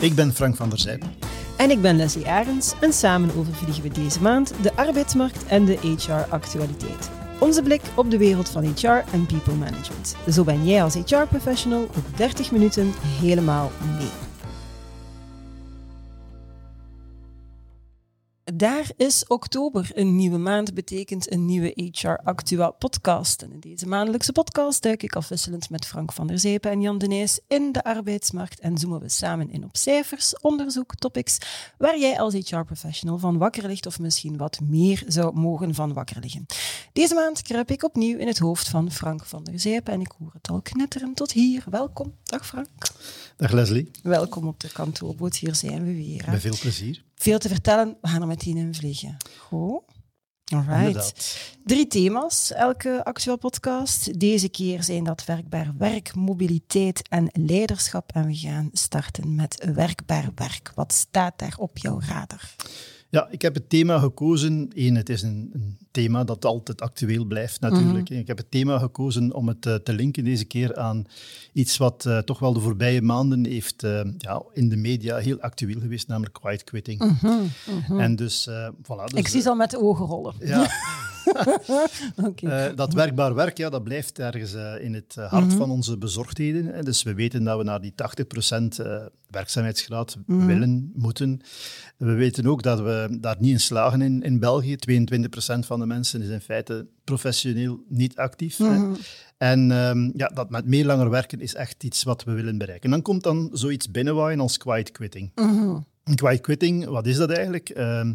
Ik ben Frank van der Zijp. En ik ben Leslie Arends en samen overvliegen we deze maand de arbeidsmarkt en de HR-actualiteit. Onze blik op de wereld van HR en people management. Zo ben jij als HR-professional op 30 minuten helemaal mee. Daar is oktober. Een nieuwe maand betekent een nieuwe HR Actua podcast. En in deze maandelijkse podcast duik ik afwisselend met Frank van der Zeepen en Jan Denees in de arbeidsmarkt en zoomen we samen in op cijfers, onderzoek, topics, waar jij als HR-professional van wakker ligt of misschien wat meer zou mogen van wakker liggen. Deze maand kruip ik opnieuw in het hoofd van Frank van der Zeepen en ik hoor het al knetteren tot hier. Welkom. Dag Frank. Dag Leslie. Welkom op de kantoorboot. Hier zijn we weer. Met veel plezier. Veel te vertellen. We gaan er meteen in vliegen. Goed. Alright. Inderdaad. Drie thema's, elke actueel podcast. Deze keer zijn dat werkbaar werk, mobiliteit en leiderschap. En we gaan starten met werkbaar werk. Wat staat daar op jouw radar? Ja, ik heb het thema gekozen. Eén, het is een, een thema dat altijd actueel blijft natuurlijk. Ik heb het thema gekozen om het eh, te linken deze keer aan iets wat eh, toch wel de voorbije maanden heeft eh, ja, in de media heel actueel geweest, namelijk quiet quitting. En dus, voilà. Dus, ik zie ze al met de ogen rollen. Ja, Eh, dat werkbaar werk, ja, dat blijft ergens eh, in het eh, hart van onze bezorgdheden. hè. Dus we weten dat we naar die 80% eh, werkzaamheidsgraad willen, moeten. We weten ook dat we daar niet in slagen in, in België. 22% van de mensen is in feite professioneel niet actief. hè. En ehm, ja, dat met meer langer werken is echt iets wat we willen bereiken. En dan komt dan zoiets binnenwaaien als quiet quitting. Een quiet quitting, wat is dat eigenlijk? Ehm,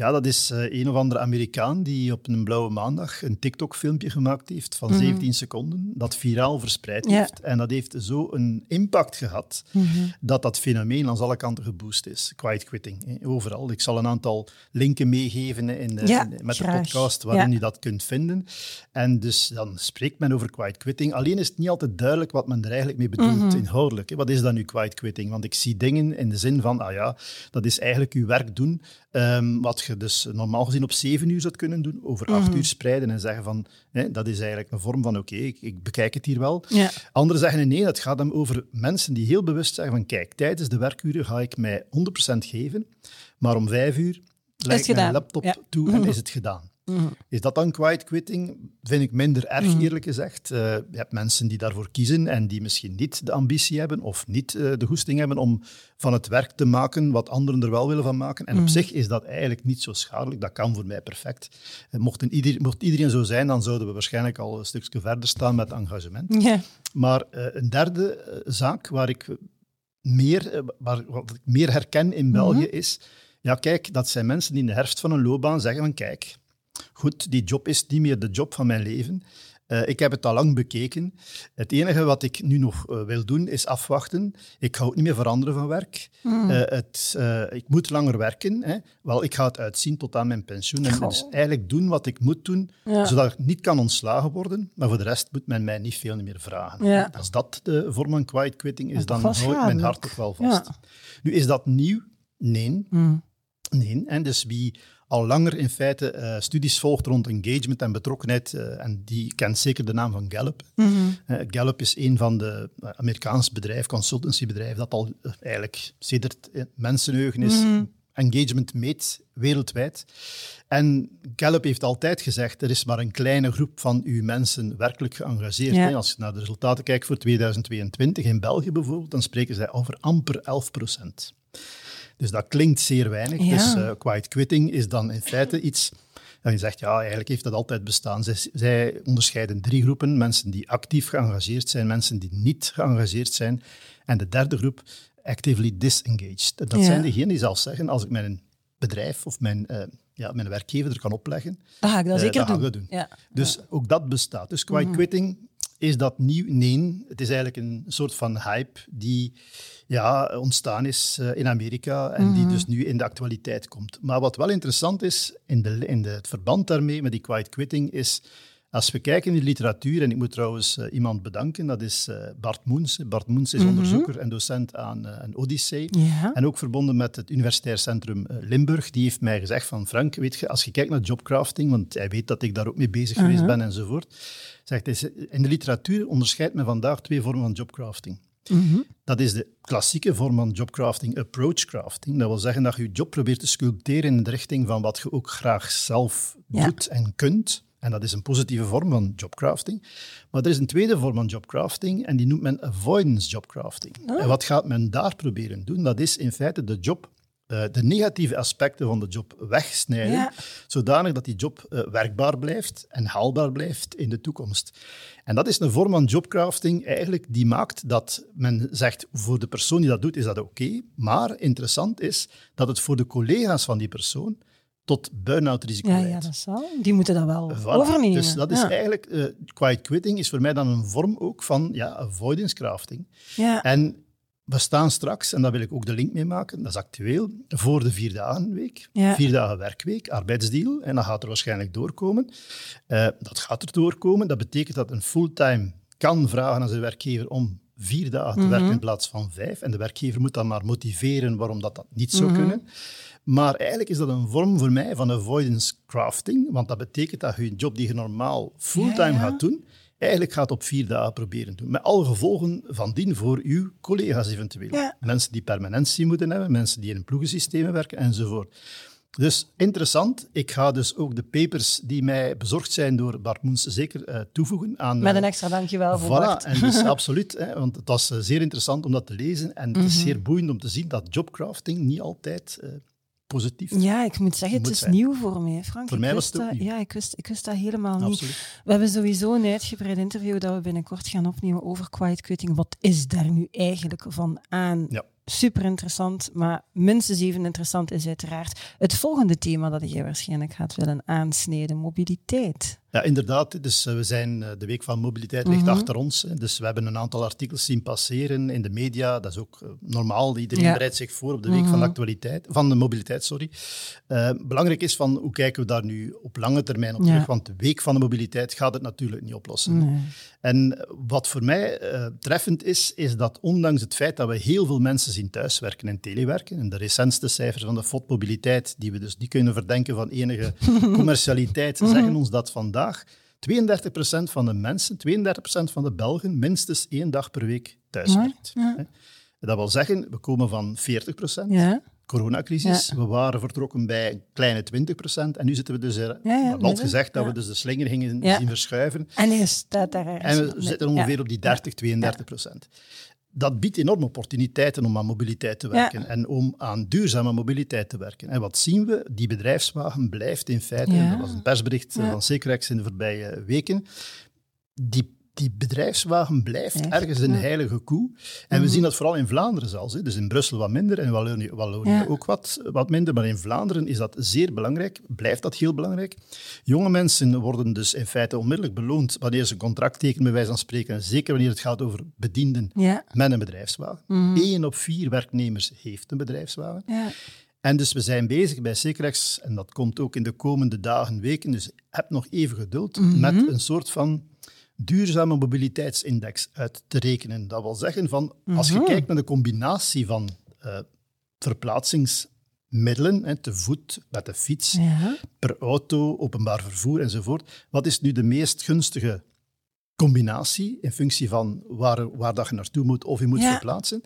ja, dat is eh, een of andere Amerikaan die op een blauwe maandag een TikTok-filmpje gemaakt heeft van 17 seconden, dat viraal verspreid Ja. heeft. En dat heeft zo een impact gehad dat dat fenomeen aan alle kanten geboost is. Quiet quitting, overal. Ik zal een aantal linken meegeven in, de- Ja, in- met graag. de podcast waarin Ja. je dat kunt vinden. En dus dan spreekt men over quiet quitting. Alleen is het niet altijd duidelijk wat men er eigenlijk mee bedoelt, Mhm. inhoudelijk. hè. Wat is dan nu quiet quitting? Want ik zie dingen in de zin van, ah ja, dat is eigenlijk je werk doen, ehm, wat je dus normaal gezien op zeven uur zou kunnen doen, over acht Mhm. uur spreiden en zeggen van, dat is eigenlijk een vorm van, oké, ik, ik bekijk het hier wel. Ja. Anderen zeggen nee, het gaat hem over mensen die heel bewust zeggen van, kijk, tijdens de werkuren ga ik mij 100% geven, maar om vijf uur leg ik mijn laptop Ja. toe en is het gedaan. Is dat dan quiet quitting? Vind ik minder erg, eerlijk gezegd. Eh, je hebt mensen die daarvoor kiezen en die misschien niet de ambitie hebben of niet eh, de goesting hebben om van het werk te maken wat anderen er wel willen van maken. En op zich is dat eigenlijk niet zo schadelijk. Dat kan voor mij perfect. Eh, Mocht, ieder, mocht iedereen zo zijn, dan zouden we waarschijnlijk al een stukje verder staan met engagement. Maar een derde zaak waar ik meer, waar, wat ik meer herken in België is, ja kijk, dat zijn mensen die in de herfst van een loopbaan zeggen van kijk, goed, die job is niet meer de job van mijn leven. Eh, ik heb het al lang bekeken. Het enige wat ik nu nog eh, wil doen is afwachten. Ik ga ook niet meer veranderen van werk. Het, eh, ik moet langer werken. Hè. Wel, ik ga het uitzien tot aan mijn pensioen. En Goh. dus eigenlijk doen wat ik moet doen, Ja. zodat ik niet kan ontslagen worden. Maar voor de rest moet men mij niet veel meer vragen. Ja. Als dat de vorm van quiet quitting is, dan hou ik mijn hart toch wel vast. Ja. Nu, is dat nieuw? Nee. Mm. Nee, en dus wie al langer in feite eh, studies volgt rond engagement en betrokkenheid, eh, en die kent zeker de naam van Gallup. Mhm. Eh, Gallup is een van de Amerikaans bedrijf, consultancybedrijf, dat al eigenlijk sedert mensenheugen is engagement meet wereldwijd. En Gallup heeft altijd gezegd, er is maar een kleine groep van uw mensen werkelijk geëngageerd. Ja. Als je naar de resultaten kijkt voor 2022, in België bijvoorbeeld, dan spreken zij over amper 11 procent. Dus dat klinkt zeer weinig. Ja. Dus eh, quiet quitting is dan in feite iets... En je zegt, ja, eigenlijk heeft dat altijd bestaan. Zij, zij onderscheiden drie groepen. Mensen die actief geëngageerd zijn, mensen die niet geëngageerd zijn. En de derde groep, actively disengaged. Dat Ja. zijn degenen die zelfs zeggen, als ik mijn bedrijf of mijn, eh, ja, mijn werkgever er kan opleggen, Dat ga ik dat eh, zeker gaan doen. we doen. Ja. Dus ook dat bestaat. Dus quiet quitting, is dat nieuw? Nee, het is eigenlijk een soort van hype die ja, ontstaan is eh, in Amerika en die dus nu in de actualiteit komt. Maar wat wel interessant is in, de, in de, het verband daarmee met die quiet quitting is Als we kijken in de literatuur, en ik moet trouwens uh, iemand bedanken, dat is uh, Bart Moens. Bart Moens is mm -hmm. onderzoeker en docent aan uh, een Odyssee. Ja. En ook verbonden met het Universitair Centrum Limburg. Die heeft mij gezegd van Frank, weet je, als je kijkt naar jobcrafting, want hij weet dat ik daar ook mee bezig geweest ben enzovoort, zegt hij, in de literatuur onderscheidt men vandaag twee vormen van jobcrafting. Dat is de klassieke vorm van jobcrafting, approach crafting. Dat wil zeggen dat je je job probeert te sculpteren in de richting van wat je ook graag zelf Ja. doet en kunt. En dat is een positieve vorm van jobcrafting. Maar er is een tweede vorm van jobcrafting en die noemt men avoidance jobcrafting. En wat gaat men daar proberen doen? Dat is in feite de job, eh, de negatieve aspecten van de job wegsnijden, Ja. zodanig dat die job eh, werkbaar blijft en haalbaar blijft in de toekomst. En dat is een vorm van jobcrafting eigenlijk die maakt dat men zegt, voor de persoon die dat doet is dat oké, maar interessant is dat het voor de collega's van die persoon tot burn-out risico Ja, leidt. ja, dat zal. Die moeten dat wel Voilà. overnemen. Dus dat is ja. eigenlijk, eh, quiet quitting is voor mij dan een vorm ook van ja, avoidance crafting. Ja. En we staan straks, en daar wil ik ook de link mee maken, dat is actueel, voor de vier dagen week, Ja. vier dagen werkweek, arbeidsdeal, en dat gaat er waarschijnlijk doorkomen. Eh, dat gaat er doorkomen. Dat betekent dat een fulltime kan vragen aan zijn werkgever om vier dagen te Mhm. werken in plaats van vijf. En de werkgever moet dan maar motiveren waarom dat, dat niet Mhm. zou kunnen. Maar eigenlijk is dat een vorm voor mij van avoidance crafting, want dat betekent dat je een job die je normaal fulltime Ja, ja. gaat doen, eigenlijk gaat op vier dagen proberen doen. Met alle gevolgen van dien voor uw collega's eventueel. Ja. Mensen die permanentie moeten hebben, mensen die in ploegensystemen werken enzovoort. Dus interessant. Ik ga dus ook de papers die mij bezorgd zijn door Bart Moens zeker eh, toevoegen aan... Met een eh, extra dankjewel voor Voilà, Bart. en dus absoluut, hè, want het was eh, zeer interessant om dat te lezen en het Mhm. is zeer boeiend om te zien dat jobcrafting niet altijd positief is. Ja, ik moet zeggen, het Moet is zijn. nieuw voor mij, Frank. Voor Ik mij was het dat, nieuw. Ja, ik wist, ik wist dat helemaal niet. Absoluut. We hebben sowieso een uitgebreid interview dat we binnenkort gaan opnemen over quiet quitting. Wat is daar nu eigenlijk van aan? Ja. Super interessant, maar minstens even interessant is uiteraard het volgende thema dat jij waarschijnlijk gaat willen aansnijden, mobiliteit. Ja, inderdaad. Dus eh, we zijn, eh, de Week van Mobiliteit ligt Mhm. achter ons. Dus we hebben een aantal artikels zien passeren in de media. Dat is ook eh, normaal. Iedereen Ja. bereidt zich voor op de Week van, de actualiteit, van de Mobiliteit. Sorry. Belangrijk is van hoe kijken we daar nu op lange termijn op Ja. terug. Want de Week van de Mobiliteit gaat het natuurlijk niet oplossen. Nee. En wat voor mij eh, treffend is, is dat ondanks het feit dat we heel veel mensen zien thuiswerken en telewerken, en de recentste cijfers van de FOD Mobiliteit, die we dus niet kunnen verdenken van enige commercialiteit, zeggen ons dat vandaag 32% van de mensen, 32% van de Belgen, minstens één dag per week thuiswerkt. Ja. Dat wil zeggen, we komen van 40%. Ja, Coronacrisis. We waren vertrokken bij een kleine 20% en nu zitten we dus er. ja, gezegd dat we dus de slinger gingen zien verschuiven. en hij staat daar ergens. En we zitten ongeveer op die 30, 32 procent. Dat biedt enorme opportuniteiten om aan mobiliteit te werken en om aan duurzame mobiliteit te werken. En wat zien we? Die bedrijfswagen blijft in feite, en dat was een persbericht van Secrex in de voorbije weken, die, die bedrijfswagen blijft ergens een ja. Mhm. heilige koe. En we zien dat vooral in Vlaanderen zelfs. hè. Dus in Brussel wat minder en Wallonië, Wallonië Ja. ook wat, wat minder. Maar in Vlaanderen is dat zeer belangrijk, blijft dat heel belangrijk. Jonge mensen worden dus in feite onmiddellijk beloond wanneer ze een contract tekenen, bij wijze van spreken. Zeker wanneer het gaat over bedienden Ja, met een bedrijfswagen. Mhm. Eén op vier werknemers heeft een bedrijfswagen. ja. En dus we zijn bezig bij Secrex, en dat komt ook in de komende dagen, weken, dus heb nog even geduld, Mhm. met een soort van duurzame mobiliteitsindex uit te rekenen. Dat wil zeggen, van, als je Mhm. kijkt naar de combinatie van eh, verplaatsingsmiddelen, hè, te voet, met de fiets, ja. per auto, openbaar vervoer enzovoort, wat is nu de meest gunstige combinatie in functie van waar, waar dat je naartoe moet of je moet Ja. verplaatsen?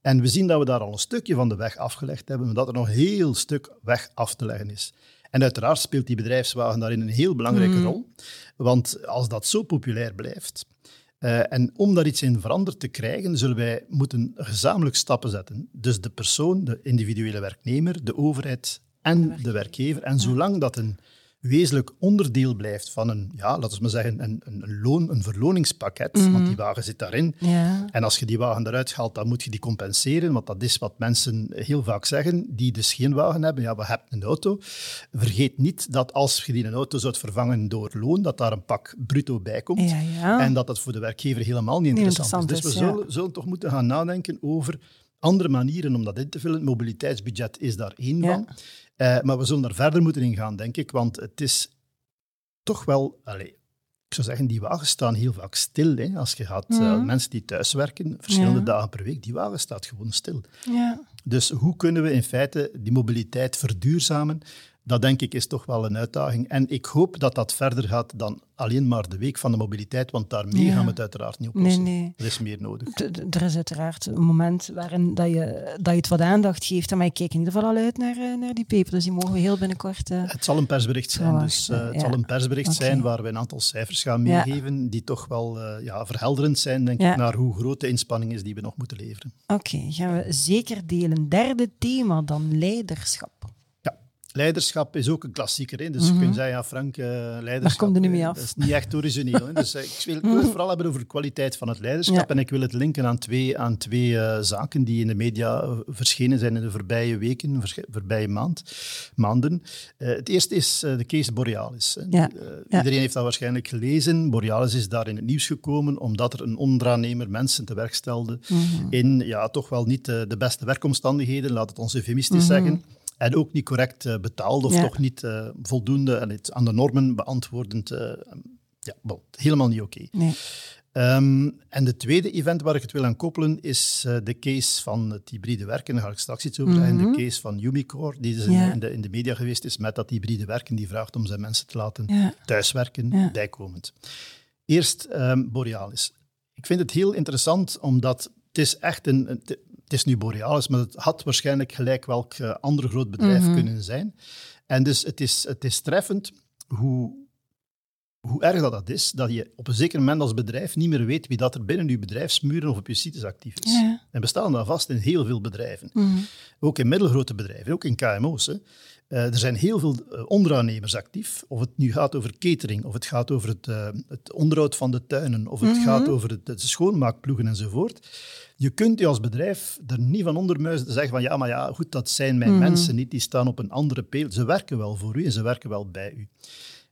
En we zien dat we daar al een stukje van de weg afgelegd hebben, maar dat er nog een heel stuk weg af te leggen is. En uiteraard speelt die bedrijfswagen daarin een heel belangrijke rol. Want als dat zo populair blijft, eh, en om daar iets in veranderd te krijgen, zullen wij moeten gezamenlijk stappen zetten. Dus de persoon, de individuele werknemer, de overheid en de werkgever. En zolang dat een wezenlijk onderdeel blijft van een, ja, laten we maar zeggen, een, een, loon, een verloningspakket, want die wagen zit daarin. ja. En als je die wagen eruit haalt, dan moet je die compenseren, want dat is wat mensen heel vaak zeggen, die dus geen wagen hebben. Ja, we hebben een auto. Vergeet niet dat als je die een auto zou vervangen door loon, dat daar een pak bruto bij komt. Ja, ja. En dat dat voor de werkgever helemaal niet Niet interessant, is. interessant Dus we zullen, zullen toch moeten gaan nadenken over andere manieren om dat in te vullen. Het mobiliteitsbudget is daar één Ja. van. Eh, maar we zullen daar verder moeten in gaan, denk ik, want het is toch wel... Allez, ik zou zeggen, die wagens staan heel vaak stil. Hè. Als je gaat, eh, mensen die thuiswerken, verschillende Mhm. Ja. dagen per week, die wagen staat gewoon stil. ja. Dus hoe kunnen we in feite die mobiliteit verduurzamen? Dat denk ik is toch wel een uitdaging. En ik hoop dat dat verder gaat dan alleen maar de week van de mobiliteit, want daarmee Ja. gaan we het uiteraard niet oplossen. Nee, nee. Er is meer nodig. D- Er is uiteraard een moment waarin dat je, dat je het wat aandacht geeft. Maar ik kijk in ieder geval al uit naar, eh, naar die paper. Dus die mogen we heel binnenkort... eh, Het zal een persbericht zijn, dus eh, het ja. zal een persbericht zijn waar we een aantal cijfers gaan meegeven, die toch wel ja, verhelderend zijn, denk ik, naar hoe groot de inspanning is die we nog moeten leveren. Oké, gaan we zeker delen. Derde thema dan, leiderschap. Leiderschap is ook een klassieker. Hè? Dus je kunt zeggen, ja, Frank, eh, leiderschap... Daar komt er nu mee eh, af. Dat is niet echt origineel. Hè? Dus eh, ik wil ik wil het vooral hebben over de kwaliteit van het leiderschap. Ja. En ik wil het linken aan twee, aan twee zaken die in de media verschenen zijn in de voorbije weken, voorbije maand, maanden. Het eerste is de case Borealis. Hè. Ja. Ja. Iedereen heeft dat waarschijnlijk gelezen. Borealis is daar in het nieuws gekomen omdat er een onderaannemer mensen te werk stelde Mhm. in ja, toch wel niet de beste werkomstandigheden, laat het ons eufemistisch Mhm. zeggen. En ook niet correct eh, betaald of Ja. toch niet eh, voldoende en het aan de normen beantwoordend. eh, ja, wel, helemaal niet oké. Nee. Ehm, en de tweede event waar ik het wil aan koppelen is de case van het hybride werken. Daar ga ik straks iets over zeggen. De case van Umicore, die dus in, Mhm. Ja. in de, in de media geweest is met dat hybride werken. Die vraagt om zijn mensen te laten Ja. thuiswerken, bijkomend. Eerst ehm, Borealis. Ik vind het heel interessant, omdat het is echt een... een- Het is nu Borealis, maar het had waarschijnlijk gelijk welk eh, ander groot bedrijf Mhm. kunnen zijn. En dus het is, het is treffend hoe, hoe erg dat, dat is, dat je op een zeker moment als bedrijf niet meer weet wie dat er binnen je bedrijfsmuren of op je sites actief is. Ja. En bestaan daar vast in heel veel bedrijven. Mhm. Ook in middelgrote bedrijven, ook in KMO's. Hè. Eh, er zijn heel veel eh, onderaannemers actief. Of het nu gaat over catering, of het gaat over het, eh, het onderhoud van de tuinen, of het Mhm. gaat over het, het schoonmaakploegen enzovoort. Je kunt je als bedrijf er niet van ondermuizen te zeggen van ja, maar ja, goed, dat zijn mijn Mhm. mensen niet, die staan op een andere peel. Ze werken wel voor u en ze werken wel bij u.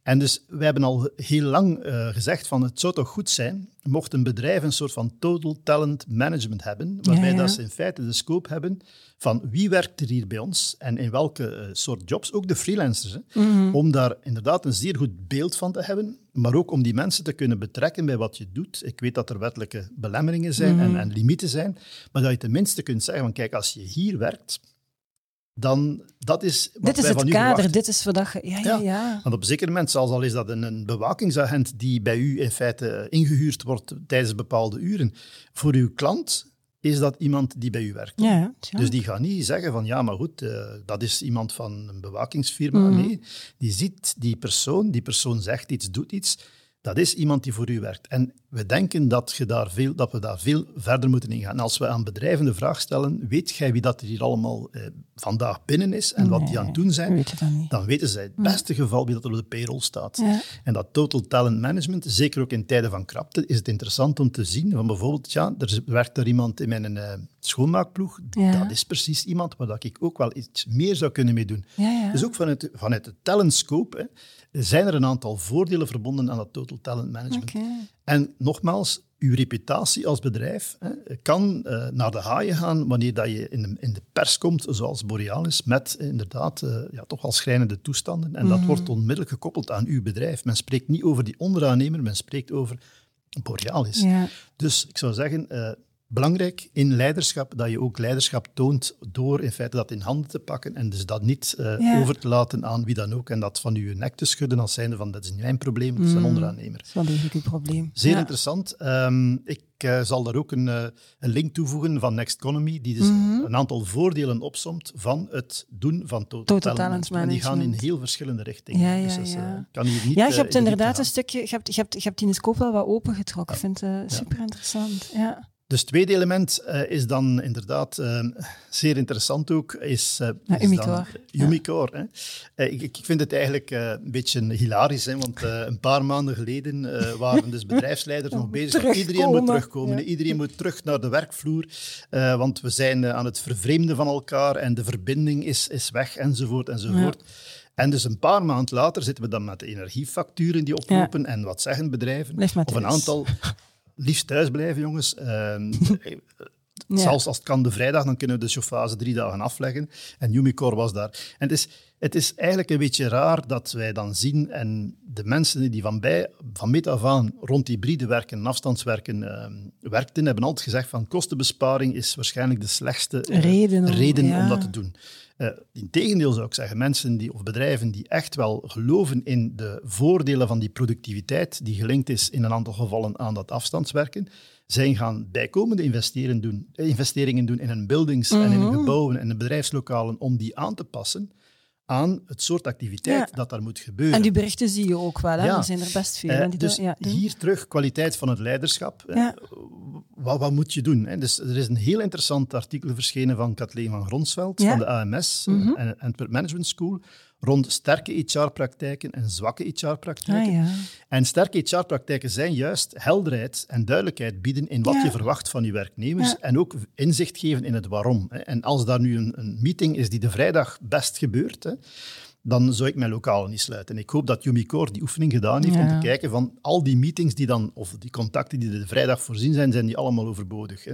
En dus wij hebben al heel lang eh, gezegd van het zou toch goed zijn mocht een bedrijf een soort van total talent management hebben, waarbij Ja, ja. dat ze in feite de scope hebben van wie werkt er hier bij ons en in welke eh, soort jobs, ook de freelancers, hè, Mhm. om daar inderdaad een zeer goed beeld van te hebben, maar ook om die mensen te kunnen betrekken bij wat je doet. Ik weet dat er wettelijke belemmeringen zijn Mhm. en, en limieten zijn, maar dat je tenminste kunt zeggen van kijk, als je hier werkt, dan dat is Dit is het kader, verwachten. dit is je... Ja, ja, Ja. Want op een zeker moment, zelfs al is dat een, een bewakingsagent die bij u in feite eh, ingehuurd wordt tijdens bepaalde uren, voor uw klant is dat iemand die bij u werkt. Ja, ja. Dus die gaat niet zeggen van ja, maar goed, eh, dat is iemand van een bewakingsfirma. Mhm. Nee, die ziet die persoon, die persoon zegt iets, doet iets. Dat is iemand die voor u werkt. En we denken dat, je daar veel, dat we daar veel verder moeten ingaan. En als we aan bedrijven de vraag stellen, weet jij wie dat er hier allemaal eh, vandaag binnen is en wat die aan het doen zijn, weet dan weten zij het beste geval wie dat er op de payroll staat. Ja. En dat total talent management, zeker ook in tijden van krapte, is het interessant om te zien van bijvoorbeeld, ja, er werkt er iemand in mijn eh, schoonmaakploeg, Ja. dat is precies iemand waar dat ik ook wel iets meer zou kunnen mee doen. Ja, ja. Dus ook vanuit, vanuit de talentscope hè, zijn er een aantal voordelen verbonden aan dat total talent management. En nogmaals, uw reputatie als bedrijf hè, kan eh, naar de haaien gaan wanneer dat je in de, in de pers komt, zoals Borealis, met eh, inderdaad eh, ja, toch al schrijnende toestanden. En dat Mhm. wordt onmiddellijk gekoppeld aan uw bedrijf. Men spreekt niet over die onderaannemer, men spreekt over Borealis. Ja. Dus ik zou zeggen, belangrijk in leiderschap, dat je ook leiderschap toont door in feite dat in handen te pakken en dus dat niet eh, Ja. over te laten aan wie dan ook en dat van uw nek te schudden als zijnde van dat is niet mijn probleem, dat is een onderaannemer. Dat is wel degelijk uw probleem. Zeer ja. interessant. Ehm, ik eh, zal daar ook een, eh, een link toevoegen van Next Economy, die dus Mhm. een aantal voordelen opsomt van het doen van total, Total talent talent En die gaan in heel verschillende richtingen. Ja, ja, dus dat kan hier niet, Ja, je hebt inderdaad een stukje, je hebt, je hebt, je hebt die scope wel wat opengetrokken. Ik vind het super interessant. Ja. Dus het tweede element eh, is dan inderdaad eh, zeer interessant ook, is, Ja, is Umicore. dan, Ja. Hè. Ik, ik vind het eigenlijk een beetje hilarisch, hè, want een paar maanden geleden waren dus bedrijfsleiders nog bezig. Iedereen moet Terugkomen. Ja. iedereen moet terug naar de werkvloer, want we zijn aan het vervreemden van elkaar en de verbinding is, is weg, enzovoort, enzovoort. En dus een paar maanden later zitten we dan met de energiefacturen die oplopen en wat zeggen bedrijven? Of een aantal liefst thuis blijven, jongens. Ehm, Ja. Zelfs als het kan de vrijdag, dan kunnen we de chauffage drie dagen afleggen. En Umicore was daar. En het is, het is eigenlijk een beetje raar dat wij dan zien en de mensen die van, bij, van meet af aan rond hybride werken en afstandswerken uh, werkten, hebben altijd gezegd van kostenbesparing is waarschijnlijk de slechtste uh, reden, om, reden om dat te doen. Uh, Integendeel zou ik zeggen, mensen die, of bedrijven die echt wel geloven in de voordelen van die productiviteit, die gelinkt is in een aantal gevallen aan dat afstandswerken, zijn gaan bijkomende investeringen doen, investeringen doen in hun buildings en in mhm. gebouwen en in bedrijfslokalen om die aan te passen aan het soort activiteit dat daar moet gebeuren. En die berichten zie je ook wel, hè? er zijn er best veel. Uh, dus ja. hier terug kwaliteit van het leiderschap. Ja. Wat, wat, moet je doen? Hè? Dus er is een heel interessant artikel verschenen van Kathleen van Gronsveld van de AMS, mm -hmm. en Management School, rond sterke HR-praktijken en zwakke HR-praktijken. Ah, ja. En sterke HR-praktijken zijn juist helderheid en duidelijkheid bieden in wat je verwacht van je werknemers en ook inzicht geven in het waarom. En als daar nu een, een meeting is die de vrijdag best gebeurt, dan zou ik mijn lokaal niet sluiten. Ik hoop dat Core die oefening gedaan heeft om te kijken van al die meetings die dan, of die contacten die de vrijdag voorzien zijn, zijn die allemaal overbodig. Hè?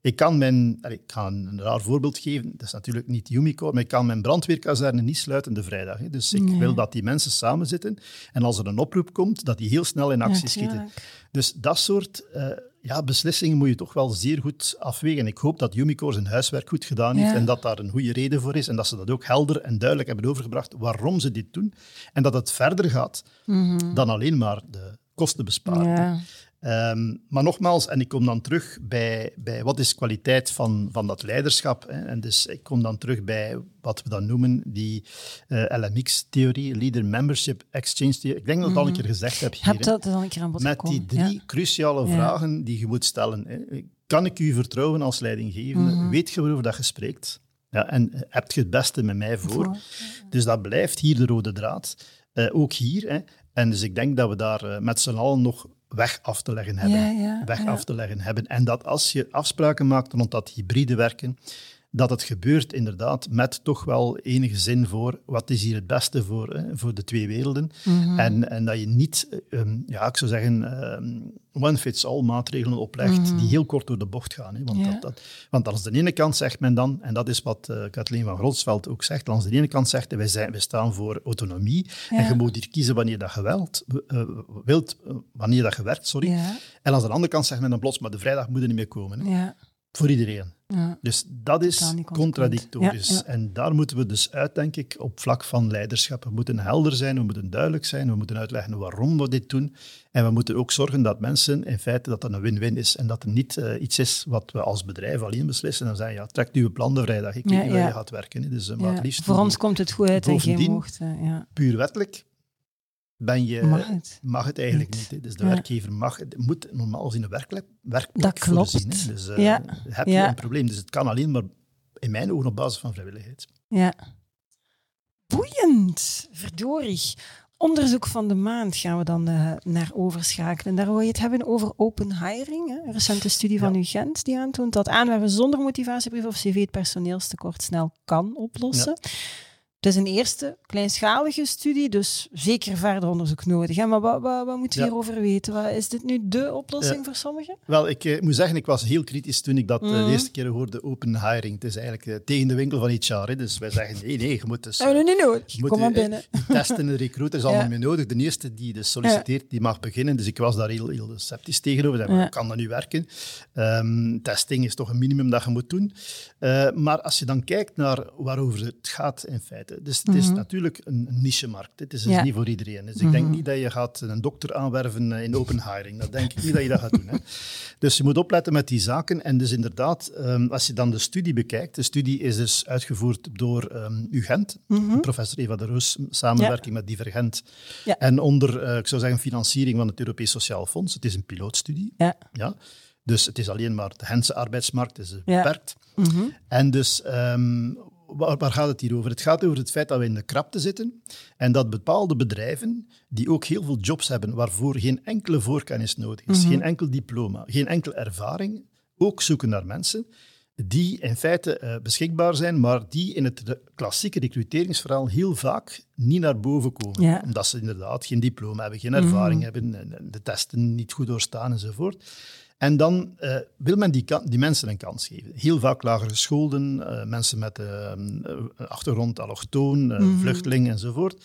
Ik kan mijn, ik ga een raar voorbeeld geven, dat is natuurlijk niet Umicore, maar ik kan mijn brandweerkazerne niet sluiten de vrijdag. Hè. Dus ik wil dat die mensen samen zitten en als er een oproep komt, dat die heel snel in actie schieten. Dus dat soort uh, ja, beslissingen moet je toch wel zeer goed afwegen. Ik hoop dat Umicore zijn huiswerk goed gedaan heeft en dat daar een goede reden voor is en dat ze dat ook helder en duidelijk hebben overgebracht waarom ze dit doen en dat het verder gaat mhm. dan alleen maar de kosten besparen. Ja. Ehm, maar nogmaals, en ik kom dan terug bij, bij wat is kwaliteit van, van dat leiderschap. Hè? En dus ik kom dan terug bij wat we dan noemen die uh, eh, LMX-theorie, Leader Membership Exchange Theory. Ik denk dat ik dat al een keer gezegd heb hier. Heb dat al een keer aan bod Met die drie cruciale vragen die je moet stellen. Hè? Kan ik u vertrouwen als leidinggevende? Mhm. Weet je waarover dat je spreekt? Ja, en heb je het beste met mij voor? Dus dat blijft hier de rode draad. Uh, ook hier. Hè. En dus ik denk dat we daar uh, met z'n allen nog weg af te leggen hebben. weg af te leggen hebben. En dat als je afspraken maakt rond dat hybride werken, dat het gebeurt inderdaad met toch wel enige zin voor wat is hier het beste voor, hè, voor de twee werelden. Mhm. en, en dat je niet, ehm, ja, ik zou zeggen, um, one-fits-all maatregelen oplegt die mhm. heel kort door de bocht gaan. Hè. Want, dat, dat, want aan de ene kant zegt men dan, en dat is wat uh, Kathleen van Gronsveld ook zegt, aan de ene kant zegt wij, zijn, wij staan voor autonomie en je moet hier kiezen wanneer dat je wilt, uh, wilt uh, wanneer dat je werkt, sorry. En aan de andere kant zegt men dan plots, maar de vrijdag moet er niet meer komen. Hè. Voor iedereen. Ja. Dus dat is contradictorisch. En daar moeten we dus uit, denk ik, op vlak van leiderschap. We moeten helder zijn, we moeten duidelijk zijn, we moeten uitleggen waarom we dit doen. En we moeten ook zorgen dat mensen, in feite, dat dat een win-win is. En dat er niet uh, iets is wat we als bedrijf alleen beslissen en zeggen, ja, trek uw plan de vrijdag, ik weet niet waar je gaat werken. Dus, uh, maar liefst Voor ons komt het goed uit en geen mocht. Ja. Puur wettelijk ben je, mag het, mag het eigenlijk niet. niet Dus de werkgever mag, het moet normaal in een werkplek, werkplek dat klopt. voorzien. Dus uh, ja. heb je een probleem. Dus het kan alleen maar, in mijn ogen, op basis van vrijwilligheid. Ja. Boeiend. Verdorie. Onderzoek van de maand gaan we dan uh, naar overschakelen. Daar wil je het hebben over open hiring. Hè? Een recente studie van UGent die aantoont dat aanwerven zonder motivatiebrief of cv het personeelstekort snel kan oplossen. Ja. Het is een eerste kleinschalige studie, dus zeker verder onderzoek nodig. Hè? Maar wat, wat, wat moeten we hierover weten? Wat, is dit nu de oplossing voor sommigen? Wel, ik eh, moet zeggen, ik was heel kritisch toen ik dat uh, de mhm. eerste keer hoorde, open hiring. Het is eigenlijk uh, tegen de winkel van HR. Hè? Dus wij zeggen, nee, nee, je moet dus... Uh, nee, niet nodig, kom maar binnen. testen en recruiter is allemaal meer nodig. De eerste die dus solliciteert, die mag beginnen. Dus ik was daar heel, heel sceptisch tegenover. Ja. Kan dat nu werken? Um, testing is toch een minimum dat je moet doen. maar als je dan kijkt naar waarover het gaat in feite, dus het is mhm. natuurlijk een niche-markt. Het is dus niet voor iedereen. Dus ik denk mhm. niet dat je gaat een dokter aanwerven eh, in open hiring. Dat denk ik niet dat je dat gaat doen. Hè. Dus je moet opletten met die zaken. En dus inderdaad, ehm, als je dan de studie bekijkt, de studie is dus uitgevoerd door um, UGent, mhm. professor Eva de Roos, samenwerking met Divergent. Ja. En onder, uh, ik zou zeggen, financiering van het Europees Sociaal Fonds. Het is een pilootstudie. Ja. ja. Dus het is alleen maar de Gentse arbeidsmarkt, is beperkt. En dus um, waar, gaat het hier over? Het gaat over het feit dat we in de krapte zitten en dat bepaalde bedrijven, die ook heel veel jobs hebben waarvoor geen enkele voorkennis nodig is, mhm. geen enkel diploma, geen enkele ervaring, ook zoeken naar mensen die in feite uh, beschikbaar zijn, maar die in het klassieke recruteringsverhaal heel vaak niet naar boven komen. Omdat ze inderdaad geen diploma hebben, geen ervaring mhm. hebben, de testen niet goed doorstaan enzovoort. En dan uh, wil men die, die, mensen een kans geven. Heel vaak lager gescholden, uh, mensen met uh, achtergrond allochtoon, mm. vluchteling enzovoort.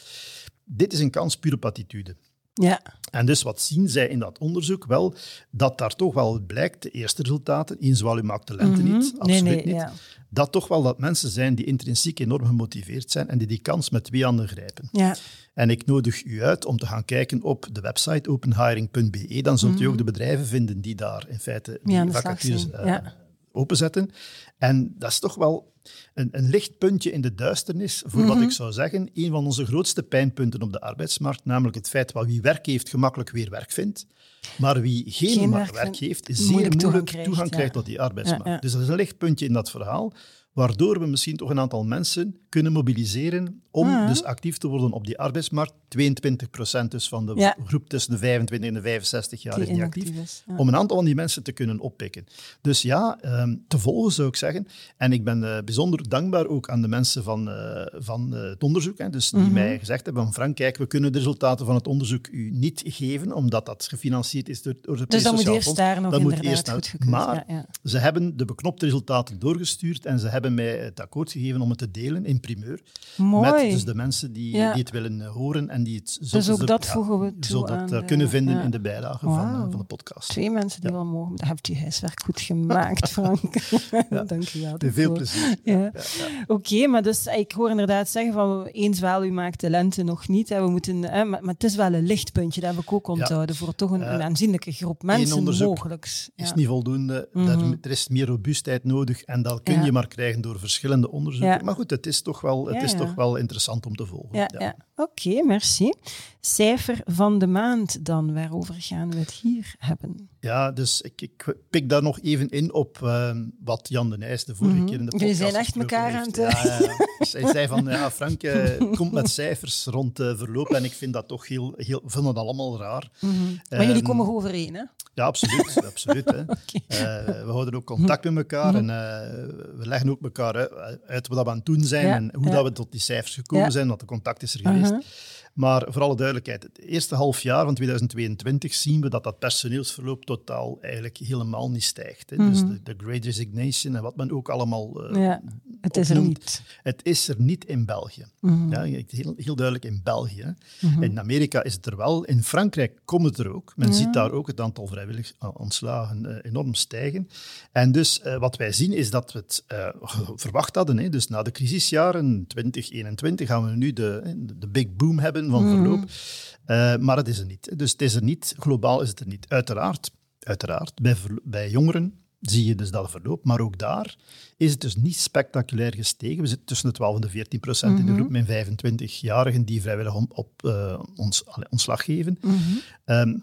Dit is een kans puur op attitude. Ja. En dus wat zien zij in dat onderzoek? Wel, dat daar toch wel blijkt, de eerste resultaten, Inzwalu maakt talenten mm -hmm. niet, absoluut nee, nee, niet, ja. Dat toch wel dat mensen zijn die intrinsiek enorm gemotiveerd zijn en die die kans met twee handen grijpen. Ja. En ik nodig u uit om te gaan kijken op de website openhiring.be. Dan zult u ook de bedrijven vinden die daar in feite die Ja, vacatures uh, ja. Openzetten. En dat is toch wel een, een licht puntje in de duisternis voor Mhm. wat ik zou zeggen, een van onze grootste pijnpunten op de arbeidsmarkt, namelijk het feit dat wie werk heeft gemakkelijk weer werk vindt, maar wie geen, Geen werk heeft, moeilijk zeer toegang moeilijk krijgt, toegang ja. krijgt tot die arbeidsmarkt. Ja, ja. Dus dat is een lichtpuntje in dat verhaal, waardoor we misschien toch een aantal mensen kunnen mobiliseren om Ah. dus actief te worden op die arbeidsmarkt. 22% dus van de Ja. groep tussen de 25 en de 65 jaar Die is niet actief is. Ja. om een aantal van die mensen te kunnen oppikken. Dus ja, ehm, te volgen zou ik zeggen. En ik ben eh, bijzonder dankbaar ook aan de mensen van, eh, van eh, het onderzoek, hè, dus die Mhm. mij gezegd hebben van Frank, kijk, we kunnen de resultaten van het onderzoek u niet geven, omdat dat gefinancierd is door, door het Dus dat moet Sociaal eerst Fonds. daar nog dat moet eerst goedgekeurd. Maar ja. ze hebben de beknopte resultaten doorgestuurd en ze hebben mij het akkoord gegeven om het te delen in primeur. Mooi. Met dus de mensen die, Ja. die het willen eh, horen en die het Dus ook ze- dat voegen we toe je zult dat aan eh, de- kunnen vinden in de bijlage van, eh, van de podcast. Twee mensen die wel mogen. Dat hebt u huiswerk goed gemaakt, Frank. Dank je wel. Veel plezier. Ja. Oké, maar dus ik hoor inderdaad zeggen van eens wel, u maakt de lente nog niet. Hè, we moeten, hè, maar, maar het is wel een lichtpuntje, dat heb ik ook onthouden, voor toch een, een Eh, aanzienlijke groep mensen mogelijk. is niet voldoende. Mhm. Daar- er is meer robuustheid nodig en dat kun je maar krijgen door verschillende onderzoeken. Maar goed, het is toch wel, het is toch wel interessant om te volgen. Ja, ja. Oké, merci. Cijfer van de maand dan, waarover gaan we het hier hebben? Ja, dus ik, ik pik daar nog even in op ehm, wat Jan de Nijs de vorige Mhm. keer in de Jullie podcast zijn echt elkaar aan het- Ja. Dus hij zei van, ja, Frank eh, komt met cijfers rond eh, verloop en ik vind dat toch heel, heel vinden dat allemaal raar. Maar jullie Ehm, komen overeen, hè? Ja, absoluut. absoluut hè. Eh, we houden ook contact met elkaar en we leggen ook elkaar uit, uit wat we aan het doen zijn Ja, en hoe ja. dat we tot die cijfers gekomen Ja. zijn, dat de contact is er geweest. Uh-huh. Maar voor alle duidelijkheid, het eerste half jaar van 2022 zien we dat dat personeelsverloop totaal eigenlijk helemaal niet stijgt. Hè. Dus de, de Great Resignation en wat men ook allemaal Mhm. Ja, het is er niet. Het is er niet in België. Mhm. Ja, heel, heel duidelijk in België. In Amerika is het er wel. In Frankrijk komt het er ook. Men ziet daar ook het aantal vrijwillig eh, ontslagen eh, enorm stijgen. En dus wat wij zien is dat we het verwacht hadden. Hè. Dus na de crisisjaren 2021 gaan we nu de, de big boom hebben van verloop. Eh, maar het is er niet. Dus het is er niet. Globaal is het er niet. Uiteraard, uiteraard bij, bij jongeren zie je dus dat verloop. Maar ook daar is het dus niet spectaculair gestegen. We zitten tussen de 12 en de 14 procent in de groep met 25-jarigen die vrijwillig om, op eh, ons, allee, ontslag geven. Ehm,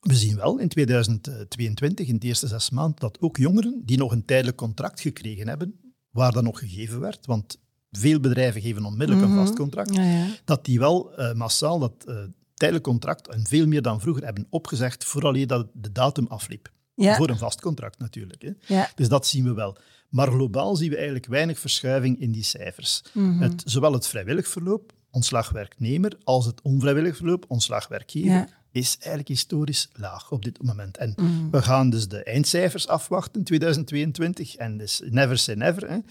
we zien wel in 2022, in de eerste zes maanden, dat ook jongeren die nog een tijdelijk contract gekregen hebben, waar dat nog gegeven werd, want veel bedrijven geven onmiddellijk een vast contract, Ja, ja. dat die wel eh, massaal dat eh, tijdelijk contract, en veel meer dan vroeger, hebben opgezegd vooraleer dat de datum afliep. Ja. Voor een vast contract natuurlijk. Hè. Dus dat zien we wel. Maar globaal zien we eigenlijk weinig verschuiving in die cijfers. Mhm. Het, zowel het vrijwillig verloop, ontslagwerknemer, als het onvrijwillig verloop, ontslagwerkgever, Ja. Is eigenlijk historisch laag op dit moment. En Mhm. we gaan dus de eindcijfers afwachten, 2022. En dus never say never. Hè. Eh,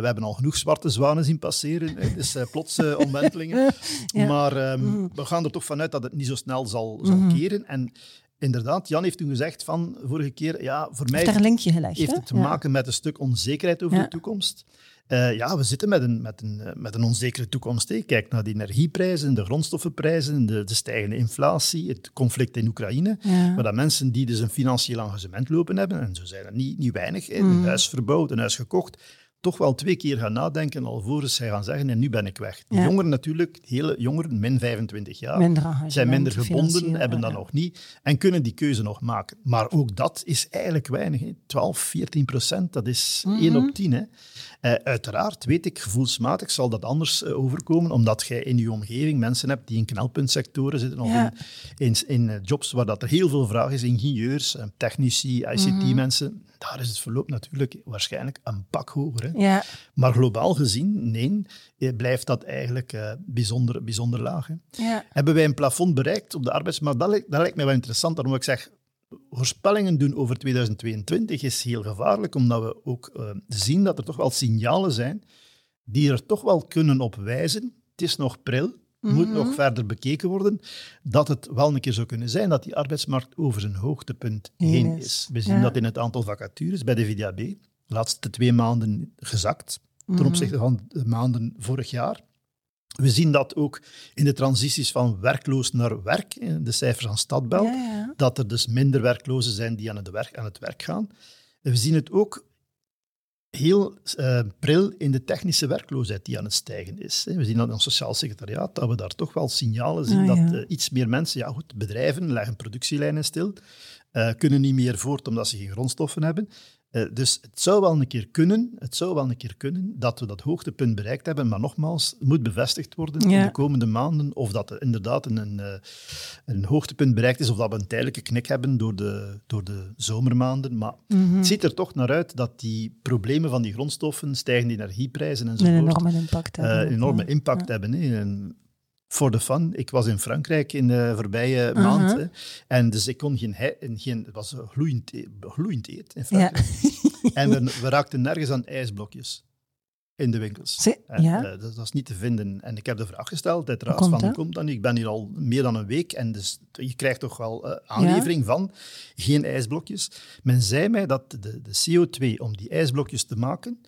we hebben al genoeg zwarte zwanen zien passeren, hè. dus eh, plotse omwentelingen. Ja. Maar ehm, Mhm. we gaan er toch vanuit dat het niet zo snel zal, zal keren. En inderdaad, Jan heeft toen gezegd van vorige keer, ja, voor mij Heeft daar een linkje gelegd, heeft hè? het te Ja. maken met een stuk onzekerheid over Ja. de toekomst. Eh, ja, we zitten met een, met een, eh, met een onzekere toekomst. hè. Kijk naar de energieprijzen, de grondstoffenprijzen, de, de stijgende inflatie, het conflict in Oekraïne. Ja. Maar dat mensen die dus een financieel engagement lopen hebben, en zo zijn er niet, niet weinig, hè, Mm. een huis verbouwd, een huis gekocht, toch wel twee keer gaan nadenken alvorens zij gaan zeggen, en nu ben ik weg. Die Ja. jongeren natuurlijk, hele jongeren, min 25 jaar, Minder zijn minder gebonden, hebben dat ja. nog niet en kunnen die keuze nog maken. Maar ook dat is eigenlijk weinig. Hè. 12, 14 procent, dat is Mhm. 1 op 10. Hè. Eh, uiteraard weet ik, gevoelsmatig zal dat anders eh, overkomen, omdat jij in je omgeving mensen hebt die in knelpuntsectoren zitten of Ja. in, in, in eh, jobs waar dat er heel veel vraag is, ingenieurs, technici, Mhm. ICT-mensen. Daar is het verloop natuurlijk waarschijnlijk een pak hoger. Hè. Ja, Maar globaal gezien, nee, eh, blijft dat eigenlijk eh, bijzonder, bijzonder laag. Hè. ja. Hebben wij een plafond bereikt op de arbeidsmarkt? Dat, lijkt- dat lijkt mij wel interessant. Daarom ik zeg, voorspellingen doen over 2022 is heel gevaarlijk, omdat we ook uh, zien dat er toch wel signalen zijn die er toch wel kunnen op wijzen. Het is nog pril, moet Mhm. nog verder bekeken worden, dat het wel een keer zou kunnen zijn dat die arbeidsmarkt over zijn hoogtepunt Heen is. We zien Ja. dat in het aantal vacatures bij de VDAB, de laatste twee maanden gezakt ten Mhm. opzichte van de maanden vorig jaar. We zien dat ook in de transities van werkloos naar werk, in de cijfers aan Stadbel, Ja, ja. dat er dus minder werklozen zijn die aan het werk, aan het werk gaan. En we zien het ook heel eh, pril in de technische werkloosheid die aan het stijgen is. We zien dat in ons sociaal secretariaat, dat we daar toch wel signalen zien Ah, dat ja. eh, iets meer mensen, ja goed, bedrijven leggen productielijnen stil, eh, kunnen niet meer voort omdat ze geen grondstoffen hebben. Eh, dus het zou wel een keer kunnen, het zou wel een keer kunnen dat we dat hoogtepunt bereikt hebben, maar nogmaals, het moet bevestigd worden Ja. in de komende maanden of dat er inderdaad een, een, eh, een hoogtepunt bereikt is of dat we een tijdelijke knik hebben door de, door de zomermaanden. Maar Mhm. het ziet er toch naar uit dat die problemen van die grondstoffen, stijgende energieprijzen Een enzovoort, enorme impact eh, hebben. een enorme impact Ja. hebben. En voor de fun, ik was in Frankrijk in de voorbije Aha. maand. Hè. En dus ik kon geen, hei- geen het was gloeiend, e- gloeiend eet in Frankrijk. En we, we raakten nergens aan ijsblokjes in de winkels. En, ja. eh, dat, is niet te vinden. En ik heb de vraag gesteld, uiteraard, van komt hoe komt dat nu? Ik ben hier al meer dan een week en dus je krijgt toch wel eh, aanlevering van geen ijsblokjes. Men zei mij dat de, de CO2 om die ijsblokjes te maken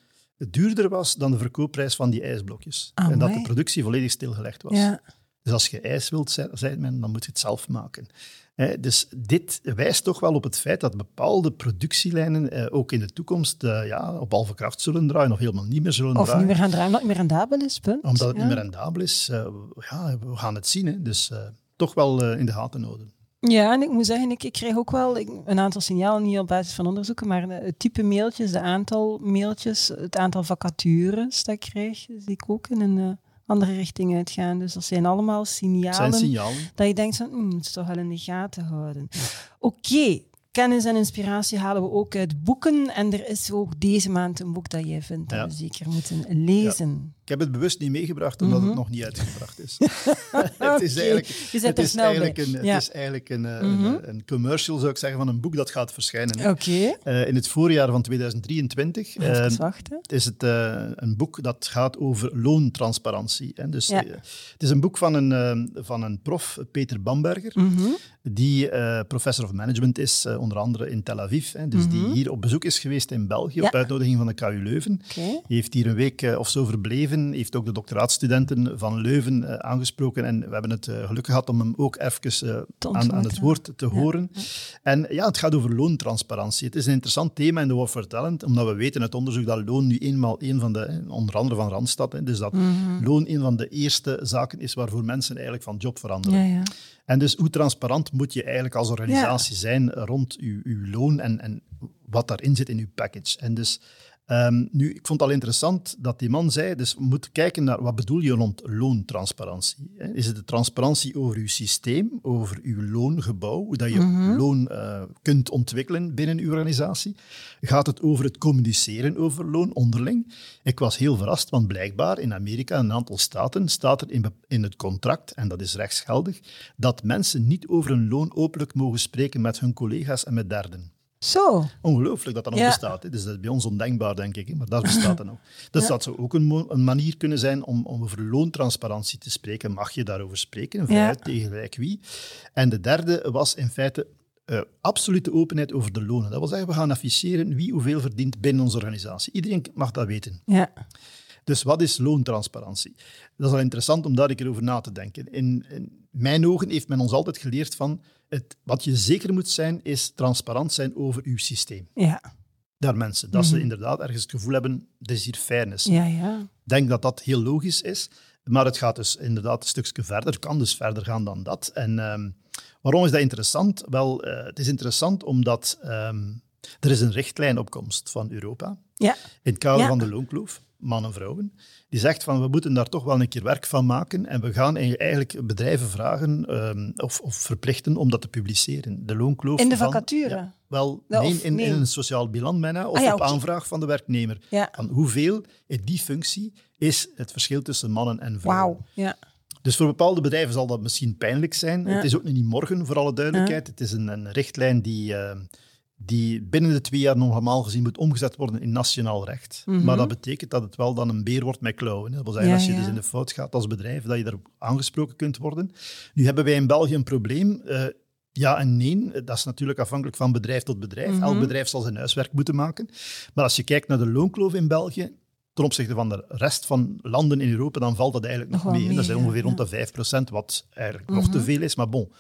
duurder was dan de verkoopprijs van die ijsblokjes. En dat de productie volledig stilgelegd was. Ja. Dus als je ijs wilt, zei men, dan moet je het zelf maken. Dus dit wijst toch wel op het feit dat bepaalde productielijnen eh, ook in de toekomst eh, ja, op halve kracht zullen draaien of helemaal niet meer zullen Of draaien. niet meer gaan draaien, omdat het niet meer rendabel is, punt. Omdat het Ja. niet meer rendabel is. Eh, ja, we gaan het zien. Hè. Dus eh, toch wel eh, in de gaten houden. Ja, en ik moet zeggen, ik, ik kreeg ook wel ik- een aantal signalen, niet op basis van onderzoeken, maar het type mailtjes, de aantal mailtjes, het aantal vacatures dat ik krijg, zie ik ook in een eh, andere richting uitgaan. Dus dat zijn allemaal Het signalen zijn signalen. dat je denkt van, hmm, het toch wel in de gaten houden. Oké, kennis en inspiratie halen we ook uit boeken. En er is ook deze maand een boek dat jij vindt dat Ja. we zeker moeten lezen. Ik heb het bewust niet meegebracht, omdat Mhm. het nog niet uitgebracht is. het is eigenlijk, je zet het is snel eigenlijk, bij. een, het Ja. is eigenlijk een, eh, Mhm. een, een commercial, zou ik zeggen, van een boek dat gaat verschijnen. Eh, in het voorjaar van 2023. Eh, even wachten. Het is het, eh, een boek dat gaat over loontransparantie. Hè. Dus, eh, het is een boek van een, eh, van een prof, Peter Bamberger, Mhm. die eh, professor of management is, eh, onder andere in Tel Aviv. Hè. Dus die Mhm. hier op bezoek is geweest in België, Ja. op uitnodiging van de KU Leuven. Oké. Heeft hier een week eh, of zo verbleven, heeft ook de doctoraatstudenten van Leuven eh, aangesproken. En we hebben het eh, geluk gehad om hem ook even aan, aan het woord te horen. En ja, het gaat over loontransparantie. Het is een interessant thema in de War for Talent, omdat we weten uit onderzoek dat loon nu eenmaal een van de, onder andere van Randstad, hè, dus dat Mhm. loon een van de eerste zaken is waarvoor mensen eigenlijk van job veranderen. Ja, ja. En dus hoe transparant moet je eigenlijk als organisatie zijn rond uw, uw loon en, en wat daarin zit in uw package. En dus ehm, nu, ik vond het al interessant dat die man zei, dus we moeten kijken naar wat bedoel je rond loontransparantie. hè? Is het de transparantie over uw systeem, over uw loongebouw, hoe dat je loon eh, kunt ontwikkelen binnen uw organisatie? Gaat het over het communiceren over loon onderling? Ik was heel verrast, want blijkbaar in Amerika, in een aantal staten, staat er in, in het contract, en dat is rechtsgeldig, dat mensen niet over hun loon openlijk mogen spreken met hun collega's en met derden. Zo. Ongelooflijk dat dat nog Ja. bestaat. Hè. Dus dat is bij ons ondenkbaar, denk ik. hè, Maar dat bestaat dan ook. Dus dat zou ook een, een manier kunnen zijn om, om over loontransparantie te spreken. Mag je daarover spreken? Vrijuit tegen gelijk wie? En de derde was in feite eh, absolute openheid over de lonen. Dat wil zeggen, we gaan afficheren wie hoeveel verdient binnen onze organisatie. Iedereen mag dat weten. Ja. Dus wat is loontransparantie? Dat is wel interessant om daar een keer over na te denken. In, in mijn ogen heeft men ons altijd geleerd van het, wat je zeker moet zijn, is transparant zijn over uw systeem. Ja. Daar mensen. Dat ze Mhm. inderdaad ergens het gevoel hebben, er is hier fairness. Ja, ja. Ik denk dat dat heel logisch is. Maar het gaat dus inderdaad een stukje verder, kan dus verder gaan dan dat. En ehm, waarom is dat interessant? Wel, eh, het is interessant omdat ehm, er is een richtlijnopkomst van Europa Ja. in het kader Ja. van de loonkloof, mannen en vrouwen, die zegt van we moeten daar toch wel een keer werk van maken en we gaan eigenlijk bedrijven vragen ehm, of, of verplichten om dat te publiceren. De loonkloof In de van- vacature? Ja, wel, Ja, nee, in, nee. in een sociaal bilan bijna, of Ah ja, op aanvraag van de werknemer. Van hoeveel in die functie is het verschil tussen mannen en vrouwen. Wauw. Ja. Dus voor bepaalde bedrijven zal dat misschien pijnlijk zijn. Het is ook niet morgen, voor alle duidelijkheid. Het is een, een richtlijn die, eh, die binnen de twee jaar normaal gezien moet omgezet worden in nationaal recht. Mhm. Maar dat betekent dat het wel dan een beer wordt met klauwen. Dat wil zeggen, Ja, als je ja. dus in de fout gaat als bedrijf, dat je daarop aangesproken kunt worden. Nu hebben wij in België een probleem. eh, ja en nee, dat is natuurlijk afhankelijk van bedrijf tot bedrijf. Mhm. Elk bedrijf zal zijn huiswerk moeten maken. Maar als je kijkt naar de loonkloof in België, ten opzichte van de rest van landen in Europa, dan valt dat eigenlijk nog, mee. Dat is mee, ongeveer ja, rond de 5%, wat eigenlijk nog te veel is. Maar bon,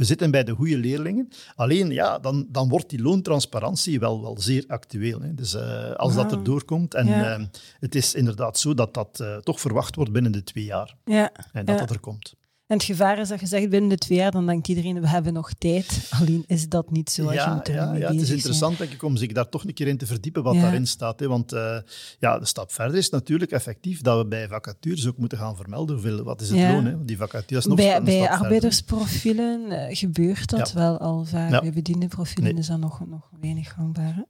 we zitten bij de goede leerlingen. Alleen, ja, dan, dan wordt die loontransparantie wel, wel zeer actueel. Hè. Dus eh, als dat er doorkomt. En Ja. eh, het is inderdaad zo dat dat eh, toch verwacht wordt binnen de twee jaar. Ja. En dat Ja. dat er komt. En het gevaar is dat je zegt binnen de twee jaar, dan denkt iedereen, we hebben nog tijd. Alleen is dat niet zo als je Ja, moet er ja, ja, het is interessant denk ik, om zich daar toch een keer in te verdiepen wat Ja. daarin staat. Hè. Want eh, ja, de stap verder is natuurlijk effectief dat we bij vacatures ook moeten gaan vermelden hoeveel, wat is het Ja. loon. Hè. Want Die vacatures nog Bij, bij arbeidersprofielen eh, gebeurt dat wel al vaak. Bij bediendenprofielen Nee. is dat nog, nog weinig gangbaar. hè.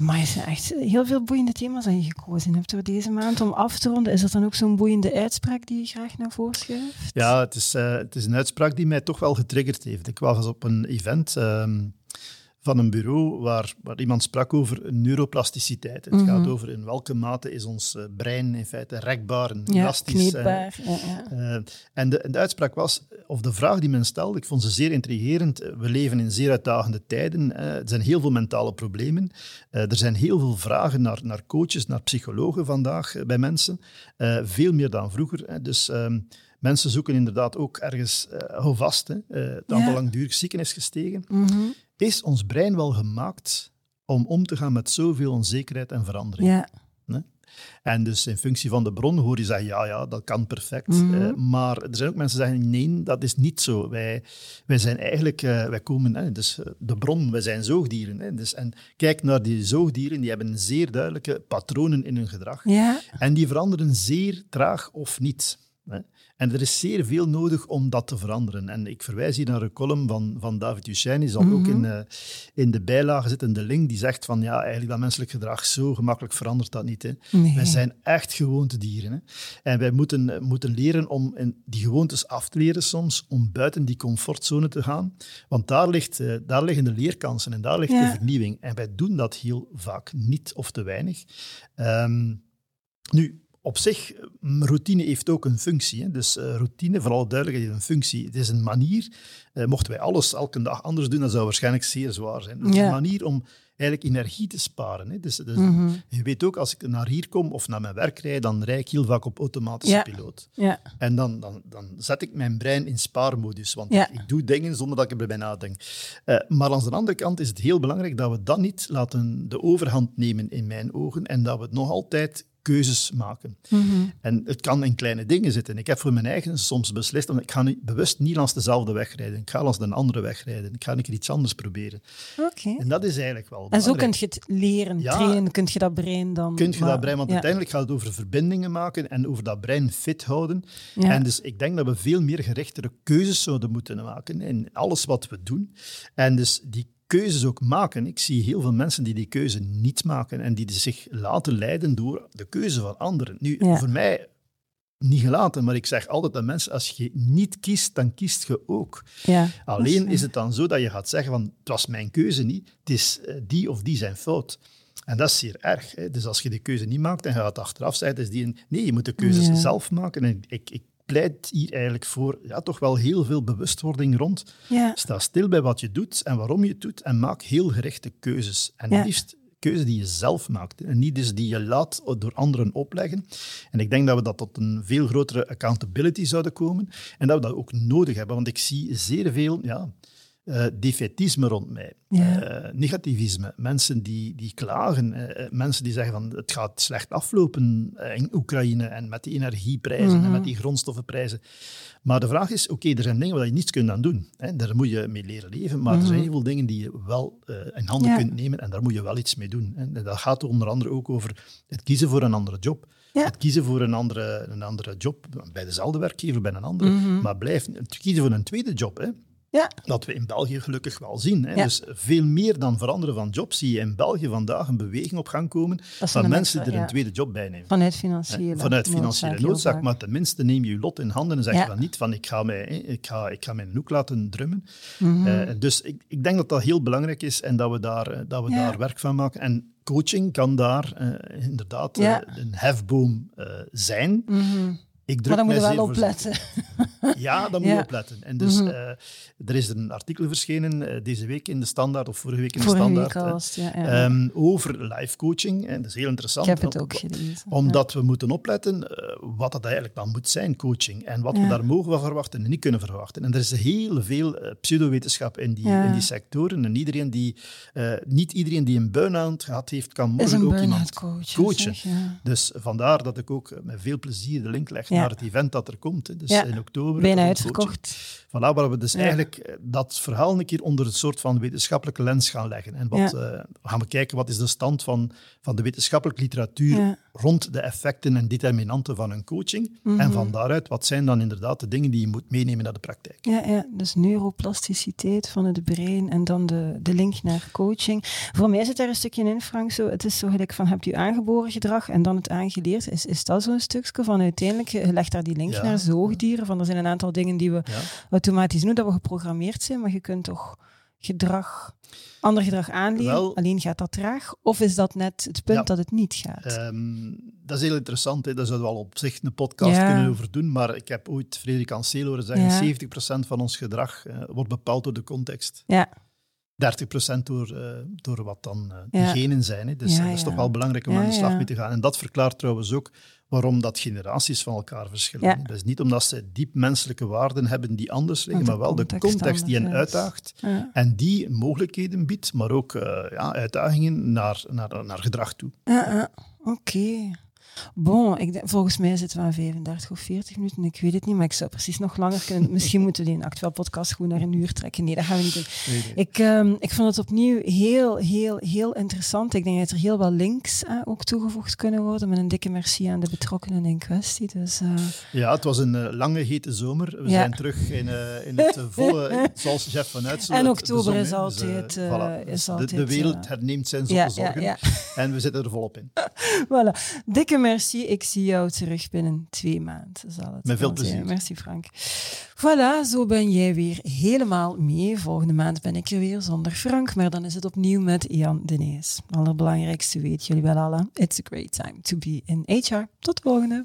Maar er zijn echt heel veel boeiende thema's je gekozen hebt voor deze maand. Om af te ronden, is dat dan ook zo'n boeiende uitspraak die je graag naar voren schuift? Ja, het is, eh, het is een uitspraak die mij toch wel getriggerd heeft. Ik was op een event ehm, van een bureau waar, waar iemand sprak over neuroplasticiteit. Het Mhm. gaat over in welke mate is ons eh, brein in feite rekbaar en Ja, elastisch. eh, kneedbaar. Ja, ja. Eh, en de, de uitspraak was, of de vraag die men stelde, ik vond ze zeer intrigerend. Eh, We leven in zeer uitdagende tijden. eh, er zijn heel veel mentale problemen. Eh, er zijn heel veel vragen naar, naar coaches, naar psychologen vandaag eh, bij mensen. Eh, veel meer dan vroeger. hè. Dus ehm, mensen zoeken inderdaad ook ergens uh, houvast. Hè. Eh, het aantal Ja. langdurig zieken is gestegen. Mhm. Is ons brein wel gemaakt om om te gaan met zoveel onzekerheid en verandering? ja. En dus in functie van de bron hoor je zeggen, ja, ja, dat kan perfect. Mhm. Eh, maar er zijn ook mensen die zeggen, nee, dat is niet zo. Wij, wij zijn eigenlijk, eh, wij komen, hè, dus eh, de bron, wij zijn zoogdieren. Hè, dus, en kijk naar die zoogdieren, die hebben zeer duidelijke patronen in hun gedrag. ja. En die veranderen zeer traag of niet. En er is zeer veel nodig om dat te veranderen. En ik verwijs hier naar een column van, van David Duchesne, die zal ook Mhm. in, eh, in de bijlage zitten, de link, die zegt van ja, eigenlijk dat menselijk gedrag zo gemakkelijk verandert dat niet. Hè. Nee. Wij zijn echt gewoontedieren. Hè. En wij moeten, eh, moeten leren om in die gewoontes af te leren soms, om buiten die comfortzone te gaan. Want daar, ligt, eh, daar liggen de leerkansen en daar ligt Ja. de vernieuwing. En wij doen dat heel vaak niet of te weinig. Ehm, nu, op zich, mm, routine heeft ook een functie. Hè. Dus eh, routine, voor alle duidelijkheid, heeft een functie. Het is een manier, eh, mochten wij alles elke dag anders doen, dat zou waarschijnlijk zeer zwaar zijn. Het is Ja. een manier om eigenlijk energie te sparen. Hè. Dus, dus Mhm. je weet ook, als ik naar hier kom of naar mijn werk rijd, dan rijd ik heel vaak op automatische Ja. piloot. Ja. En dan, dan, dan zet ik mijn brein in spaarmodus, want Ja. ik, ik doe dingen zonder dat ik erbij nadenk. Eh, maar aan de andere kant is het heel belangrijk dat we dat niet laten de overhand nemen in mijn ogen en dat we nog altijd keuzes maken. Mhm. En het kan in kleine dingen zitten. Ik heb voor mijn eigen soms beslist, ik ga niet, bewust niet langs dezelfde weg rijden. Ik ga langs een andere weg rijden. Ik ga een keer iets anders proberen. Oké. En dat is eigenlijk wel En zo kun je het leren, Ja. trainen, kun je dat brein dan... Kun je maar- dat brein, want ja. uiteindelijk gaat het over verbindingen maken en over dat brein fit houden. Ja. En dus ik denk dat we veel meer gerechtere keuzes zouden moeten maken in alles wat we doen. En dus die keuzes ook maken. Ik zie heel veel mensen die die keuze niet maken en die zich laten leiden door de keuze van anderen. Nu, Ja. voor mij niet gelaten, maar ik zeg altijd aan mensen, als je niet kiest, dan kiest je ook. Ja. Alleen is het dan zo dat je gaat zeggen van het was mijn keuze niet, het is eh, die of die zijn fout. En dat is zeer erg. Hè? Dus als je de keuze niet maakt en je gaat achteraf zeggen, het is die een... Nee, je moet de keuzes Ja. zelf maken. En ik, ik pleit hier eigenlijk voor ja, toch wel heel veel bewustwording rond. Ja. Sta stil bij wat je doet en waarom je het doet en maak heel gerichte keuzes. En Ja. liefst keuzes die je zelf maakt en niet dus die je laat door anderen opleggen. En ik denk dat we dat tot een veel grotere accountability zouden komen en dat we dat ook nodig hebben, want ik zie zeer veel ja, eh defetisme rond mij, Ja. eh, negativisme, mensen die, die klagen, eh, mensen die zeggen van het gaat slecht aflopen in Oekraïne en met die energieprijzen en Mhm. met die grondstoffenprijzen. Maar de vraag is, oké, er zijn dingen waar je niets kunt aan doen. Hè. Daar moet je mee leren leven, maar er zijn heel veel dingen die je wel in handen Mhm. Ja. kunt nemen en daar moet je wel iets mee doen. Hè. En dat gaat onder andere ook over het kiezen voor een andere job. Ja. Het kiezen voor een andere, een andere job, bij dezelfde werkgever, bij een andere. Mhm. Maar blijf het kiezen voor een tweede job. Hè. Ja. Dat we in België gelukkig wel zien. Hè. Ja. Dus veel meer dan veranderen van job zie je in België vandaag een beweging op gang komen van mensen die er een tweede job bij nemen. Vanuit financiële Vanuit financiële noodzaak, maar tenminste neem je je lot in handen en zeg je dan niet van ik ga, mij, ik ga, ik ga mijn hoek laten drummen. Mhm. Eh, dus ik, ik denk dat dat heel belangrijk is en dat we daar, eh, dat we daar werk van maken. En coaching kan daar eh, inderdaad een hefboom zijn. Mhm. Ik druk Maar dan moet je wel opletten. Ja, daar moet Ja. je opletten. En dus Mhm. eh, er is een artikel verschenen eh, deze week in de Standaard, of vorige week in de Standaard, was ja. ja. ehm, over life coaching. En dat is heel interessant. ik heb het ook gelezen. Omdat we moeten opletten eh, wat dat eigenlijk dan moet zijn, coaching. En wat we daar mogen van verwachten en niet kunnen verwachten. En er is heel veel pseudowetenschap in die, in die sectoren. En iedereen die, niet iedereen die een burn-out gehad heeft, kan morgen ook iemand coach. coachen. zeg, ja. Dus vandaar dat ik ook met veel plezier de link leg. Naar het event dat er komt. hè. Dus in oktober. Bijna uitverkocht. Voilà, waar we dus eigenlijk eh, dat verhaal een keer onder een soort van wetenschappelijke lens gaan leggen. En wat, eh, gaan we kijken wat is de stand van, van de wetenschappelijke literatuur rond de effecten en determinanten van een coaching. Mhm. En van daaruit, wat zijn dan inderdaad de dingen die je moet meenemen naar de praktijk? Ja, ja, dus neuroplasticiteit van het brein en dan de, de link naar coaching. Voor mij zit daar een stukje in, Frank. Zo, het is zo gelijk van, hebt u aangeboren gedrag en dan het aangeleerd? Is, is dat zo'n stukje van uiteindelijk, je legt daar die link Ja. naar zoogdieren, van er zijn een aantal dingen die we automatisch doen, dat we geprogrammeerd zijn, maar je kunt toch gedrag, ander gedrag aanleren, Wel- alleen gaat dat traag? Of is dat net het punt Ja. dat het niet gaat? Ehm, dat is heel interessant. Hè. Daar zouden we al op zich een podcast Ja. kunnen over doen. Maar ik heb ooit Frederik Ansel horen zeggen, Ja. 70% van ons gedrag eh, wordt bepaald door de context. ja, 30% door, eh, door wat dan eh genen zijn. Hè. Dus dat is toch wel belangrijk om aan de slag mee te gaan. En dat verklaart trouwens ook waarom dat generaties van elkaar verschillen. Ja. Dat is niet omdat ze diep menselijke waarden hebben die anders liggen, maar wel de context die hen uitdaagt ja. en die mogelijkheden biedt, maar ook eh, ja, uitdagingen naar, naar, naar gedrag toe. Oké. Bon, ik volgens mij zitten we aan 35 of 40 minuten. Ik weet het niet, maar ik zou precies nog langer kunnen. Misschien moeten we die actueel podcast gewoon naar een uur trekken. Nee, dat gaan we niet doen. Ik, ehm, ik vond het opnieuw heel, heel, heel interessant. Ik denk dat er heel wat links eh, ook toegevoegd kunnen worden. Met een dikke merci aan de betrokkenen in kwestie. Dus, eh, Ja, het was een eh, lange, hete zomer. We Ja. zijn terug in, eh, in het volle, zoals Jeff vanuit zo En oktober is hè. altijd, voilà. is de, altijd, de wereld herneemt zijn ja, zorgen ja. en we zitten er volop in. voilà. Dikke merci. Ik zie jou terug binnen twee maanden. Zal het Met veel wel zijn. plezier. Merci Frank. Voilà, zo ben jij weer helemaal mee. Volgende maand ben ik er weer zonder Frank, maar dan is het opnieuw met Jan Denees. Allerbelangrijkste weet jullie wel alle. It's a great time to be in HR. Tot de volgende.